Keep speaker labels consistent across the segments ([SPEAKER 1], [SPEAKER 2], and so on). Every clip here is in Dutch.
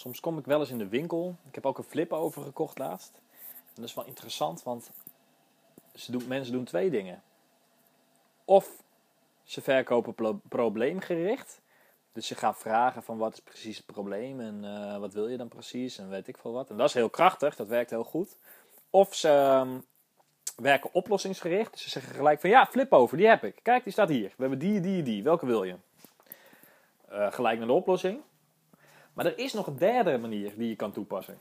[SPEAKER 1] Soms kom ik wel eens in de winkel. Ik heb ook een flip over gekocht laatst. En dat is wel interessant, want ze doen, mensen doen twee dingen. Of ze verkopen pro- probleemgericht. Dus je gaat vragen van wat is precies het probleem en eh, wat wil je dan precies en weet ik veel wat. En dat is heel krachtig, dat werkt heel goed. Of ze ehm, werken oplossingsgericht. Dus ze zeggen gelijk van ja, flip over, die heb ik. Kijk, die staat hier. We hebben die, die, die. Welke wil je? Eh, gelijk naar de oplossing. Maar er is nog een derde manier die je kan toepassen.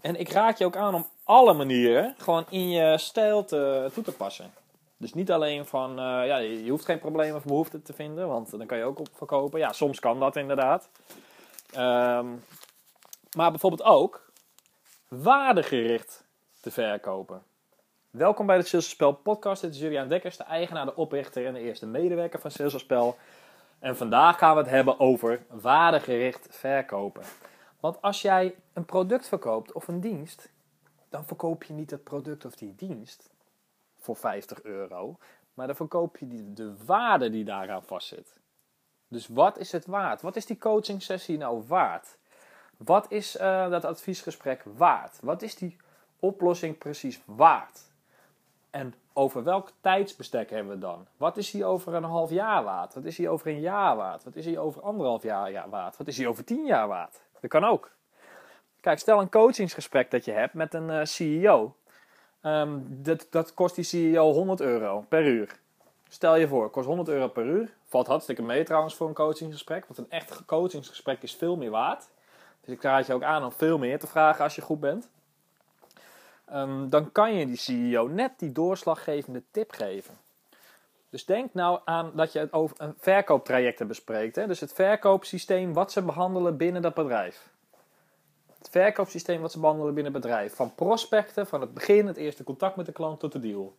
[SPEAKER 1] En ik raad je ook aan om alle manieren gewoon in je stijl te, toe te passen. Dus niet alleen van, eh, ja, je hoeft geen probleem of behoefte te vinden, want dan kan je ook op verkopen. Ja, soms kan dat inderdaad. Ehm, maar bijvoorbeeld ook waardegericht te verkopen. Welkom bij de Sales Spel podcast. Dit is Julian Dekkers, de eigenaar, de oprichter en de eerste medewerker van Sales Spel. En vandaag gaan we het hebben over waardegericht verkopen. Want als jij een product verkoopt of een dienst, dan verkoop je niet het product of die dienst voor 50 euro, maar dan verkoop je de waarde die daaraan vastzit. Dus wat is het waard? Wat is die coaching sessie nou waard? Wat is uh, dat adviesgesprek waard? Wat is die oplossing precies waard? En over welk tijdsbestek hebben we dan? Wat is die over een half jaar waard? Wat is die over een jaar waard? Wat is die over anderhalf jaar waard? Wat is die over tien jaar waard? Dat kan ook. Kijk, stel een coachingsgesprek dat je hebt met een uh, CEO. Um, dat, dat kost die CEO 100 euro per uur. Stel je voor, kost 100 euro per uur. Valt hartstikke mee trouwens voor een coachingsgesprek. Want een echt coachingsgesprek is veel meer waard. Dus ik raad je ook aan om veel meer te vragen als je goed bent. Um, dan kan je die CEO net die doorslaggevende tip geven. Dus denk nou aan dat je het over een verkooptrajecten bespreekt. Hè? Dus het verkoopsysteem wat ze behandelen binnen dat bedrijf. Het verkoopsysteem wat ze behandelen binnen het bedrijf. Van prospecten, van het begin, het eerste contact met de klant tot de deal.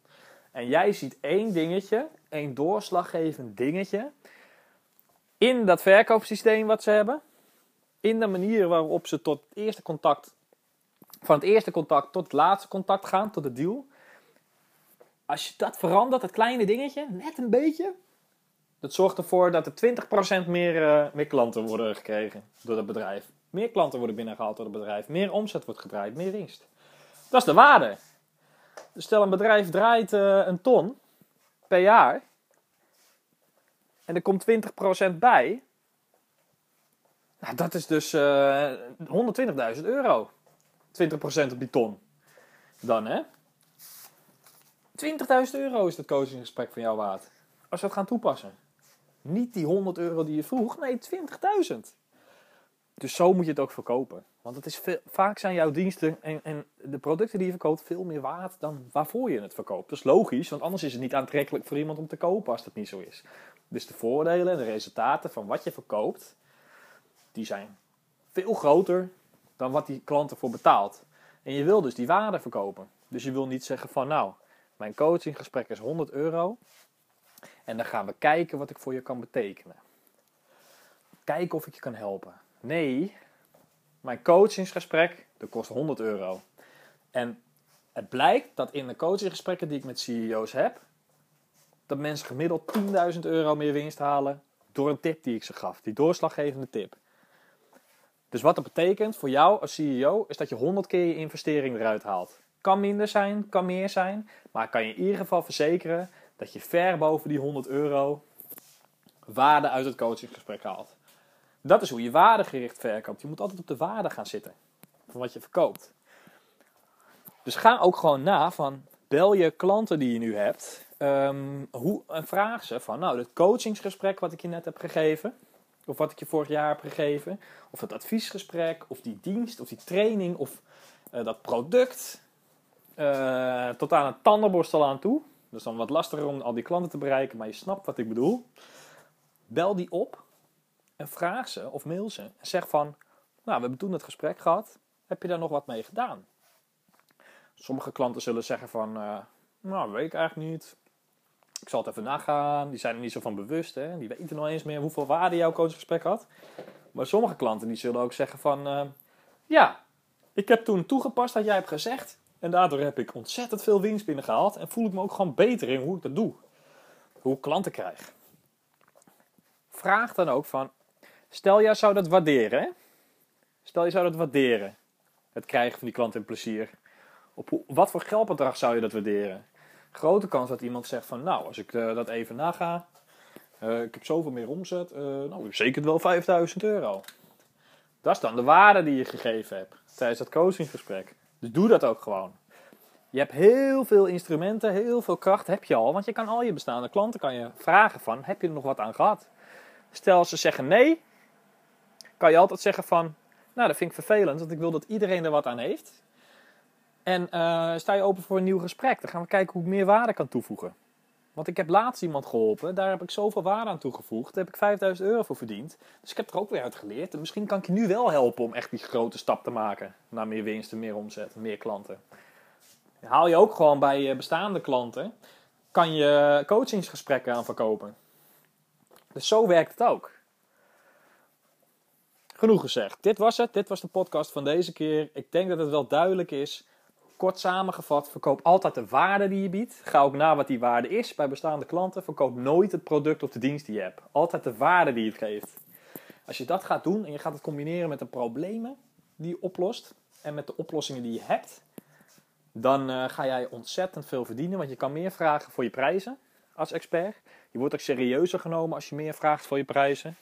[SPEAKER 1] En jij ziet één dingetje, één doorslaggevend dingetje. In dat verkoopsysteem wat ze hebben. In de manier waarop ze tot het eerste contact van het eerste contact tot het laatste contact gaan, tot de deal. Als je dat verandert, dat kleine dingetje, net een beetje, dat zorgt ervoor dat er 20% meer, uh, meer klanten worden gekregen door het bedrijf. Meer klanten worden binnengehaald door het bedrijf. Meer omzet wordt gedraaid, meer winst. Dat is de waarde. Dus stel een bedrijf draait uh, een ton per jaar. En er komt 20% bij. Nou, dat is dus uh, 120.000 euro. 20% op die ton. Dan hè. 20.000 euro is dat coachinggesprek van jou waard. Als we het gaan toepassen. Niet die 100 euro die je vroeg, nee 20.000. Dus zo moet je het ook verkopen. Want het is veel, vaak zijn jouw diensten en, en, de producten die je verkoopt veel meer waard dan waarvoor je het verkoopt. Dat is logisch, want anders is het niet aantrekkelijk voor iemand om te kopen als dat niet zo is. Dus de voordelen en de resultaten van wat je verkoopt, die zijn veel groter dan wat die klant ervoor betaalt. En je wil dus die waarde verkopen. Dus je wil niet zeggen van nou, mijn coachinggesprek is 100 euro. En dan gaan we kijken wat ik voor je kan betekenen. Kijken of ik je kan helpen. Nee, mijn coachingsgesprek dat kost 100 euro. En het blijkt dat in de coachinggesprekken die ik met CEO's heb, dat mensen gemiddeld 10.000 euro meer winst halen door een tip die ik ze gaf. Die doorslaggevende tip. Dus wat dat betekent voor jou als CEO is dat je 100 keer je investering eruit haalt. Kan minder zijn, kan meer zijn, maar kan je in ieder geval verzekeren dat je ver boven die 100 euro waarde uit het coachinggesprek haalt. Dat is hoe je waardegericht verkoopt. Je moet altijd op de waarde gaan zitten van wat je verkoopt. Dus ga ook gewoon na van bel je klanten die je nu hebt um, hoe, en vraag ze van nou het coachingsgesprek wat ik je net heb gegeven of wat ik je vorig jaar heb gegeven, of dat adviesgesprek, of die dienst, of die training, of uh, dat product, uh, tot aan het tandenborstel aan toe. Dat is dan wat lastiger om al die klanten te bereiken, maar je snapt wat ik bedoel. Bel die op en vraag ze of mail ze. En zeg van, nou, we hebben toen het gesprek gehad. Heb je daar nog wat mee gedaan? Sommige klanten zullen zeggen van, uh, nou, weet ik eigenlijk niet. Ik zal het even nagaan. Die zijn er niet zo van bewust. Hè? Die weten nog eens meer hoeveel waarde jouw coachgesprek had. Maar sommige klanten die zullen ook zeggen van... Uh, ja, ik heb toen toegepast wat jij hebt gezegd. En daardoor heb ik ontzettend veel winst binnengehaald. En voel ik me ook gewoon beter in hoe ik dat doe. Hoe ik klanten krijg. Vraag dan ook van... Stel jij zou dat waarderen. Hè? Stel je zou dat waarderen. Het krijgen van die klant in plezier. Op wat voor geldbedrag zou je dat waarderen? Grote kans dat iemand zegt van nou, als ik uh, dat even naga. Uh, ik heb zoveel meer omzet. Uh, nou, zeker wel 5000 euro. Dat is dan de waarde die je gegeven hebt tijdens dat coachinggesprek. Dus doe dat ook gewoon. Je hebt heel veel instrumenten, heel veel kracht heb je al. Want je kan al je bestaande klanten kan je vragen van, heb je er nog wat aan gehad? Stel ze zeggen nee, kan je altijd zeggen van, nou dat vind ik vervelend, want ik wil dat iedereen er wat aan heeft. En uh, sta je open voor een nieuw gesprek, dan gaan we kijken hoe ik meer waarde kan toevoegen. Want ik heb laatst iemand geholpen, daar heb ik zoveel waarde aan toegevoegd. Daar heb ik 5000 euro voor verdiend. Dus ik heb er ook weer uit geleerd. En misschien kan ik je nu wel helpen om echt die grote stap te maken naar meer winst en meer omzet, meer klanten. Haal je ook gewoon bij bestaande klanten, kan je coachingsgesprekken aan verkopen. Dus zo werkt het ook. Genoeg gezegd. Dit was het. Dit was de podcast van deze keer. Ik denk dat het wel duidelijk is. Kort samengevat, verkoop altijd de waarde die je biedt. Ga ook na wat die waarde is bij bestaande klanten. Verkoop nooit het product of de dienst die je hebt. Altijd de waarde die het geeft. Als je dat gaat doen en je gaat het combineren met de problemen die je oplost en met de oplossingen die je hebt, dan uh, ga jij ontzettend veel verdienen. Want je kan meer vragen voor je prijzen als expert. Je wordt ook serieuzer genomen als je meer vraagt voor je prijzen.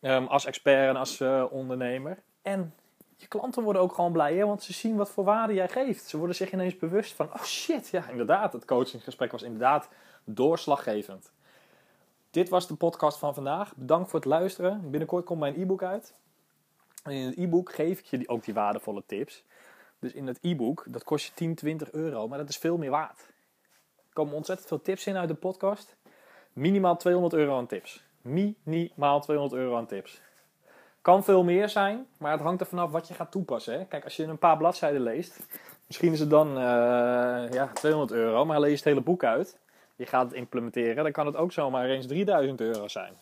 [SPEAKER 1] Um, als expert en als uh, ondernemer. En je klanten worden ook gewoon blij, hè? want ze zien wat voor waarde jij geeft. Ze worden zich ineens bewust van, oh shit, ja inderdaad, het coachinggesprek was inderdaad doorslaggevend. Dit was de podcast van vandaag. Bedankt voor het luisteren. Binnenkort komt mijn e-book uit. En in het e-book geef ik je ook die waardevolle tips. Dus in het e-book, dat kost je 10, 20 euro, maar dat is veel meer waard. Er komen ontzettend veel tips in uit de podcast. Minimaal 200 euro aan tips. Minimaal 200 euro aan tips. Kan veel meer zijn, maar het hangt er vanaf wat je gaat toepassen. Hè? Kijk, als je een paar bladzijden leest, misschien is het dan uh, ja, 200 euro, maar lees je het hele boek uit. Je gaat het implementeren, dan kan het ook zomaar eens 3000 euro zijn.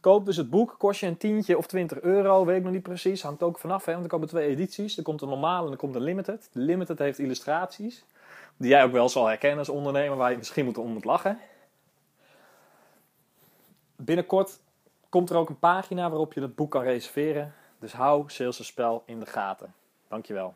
[SPEAKER 1] Koop dus het boek, kost je een tientje of 20 euro, weet ik nog niet precies. Hangt ook vanaf, hè, want er komen twee edities. Er komt een normale en er komt een limited. De limited heeft illustraties, die jij ook wel zal herkennen als ondernemer, waar je misschien moet om moet lachen. Binnenkort komt er ook een pagina waarop je het boek kan reserveren. Dus hou Sales Spel in de gaten. Dankjewel.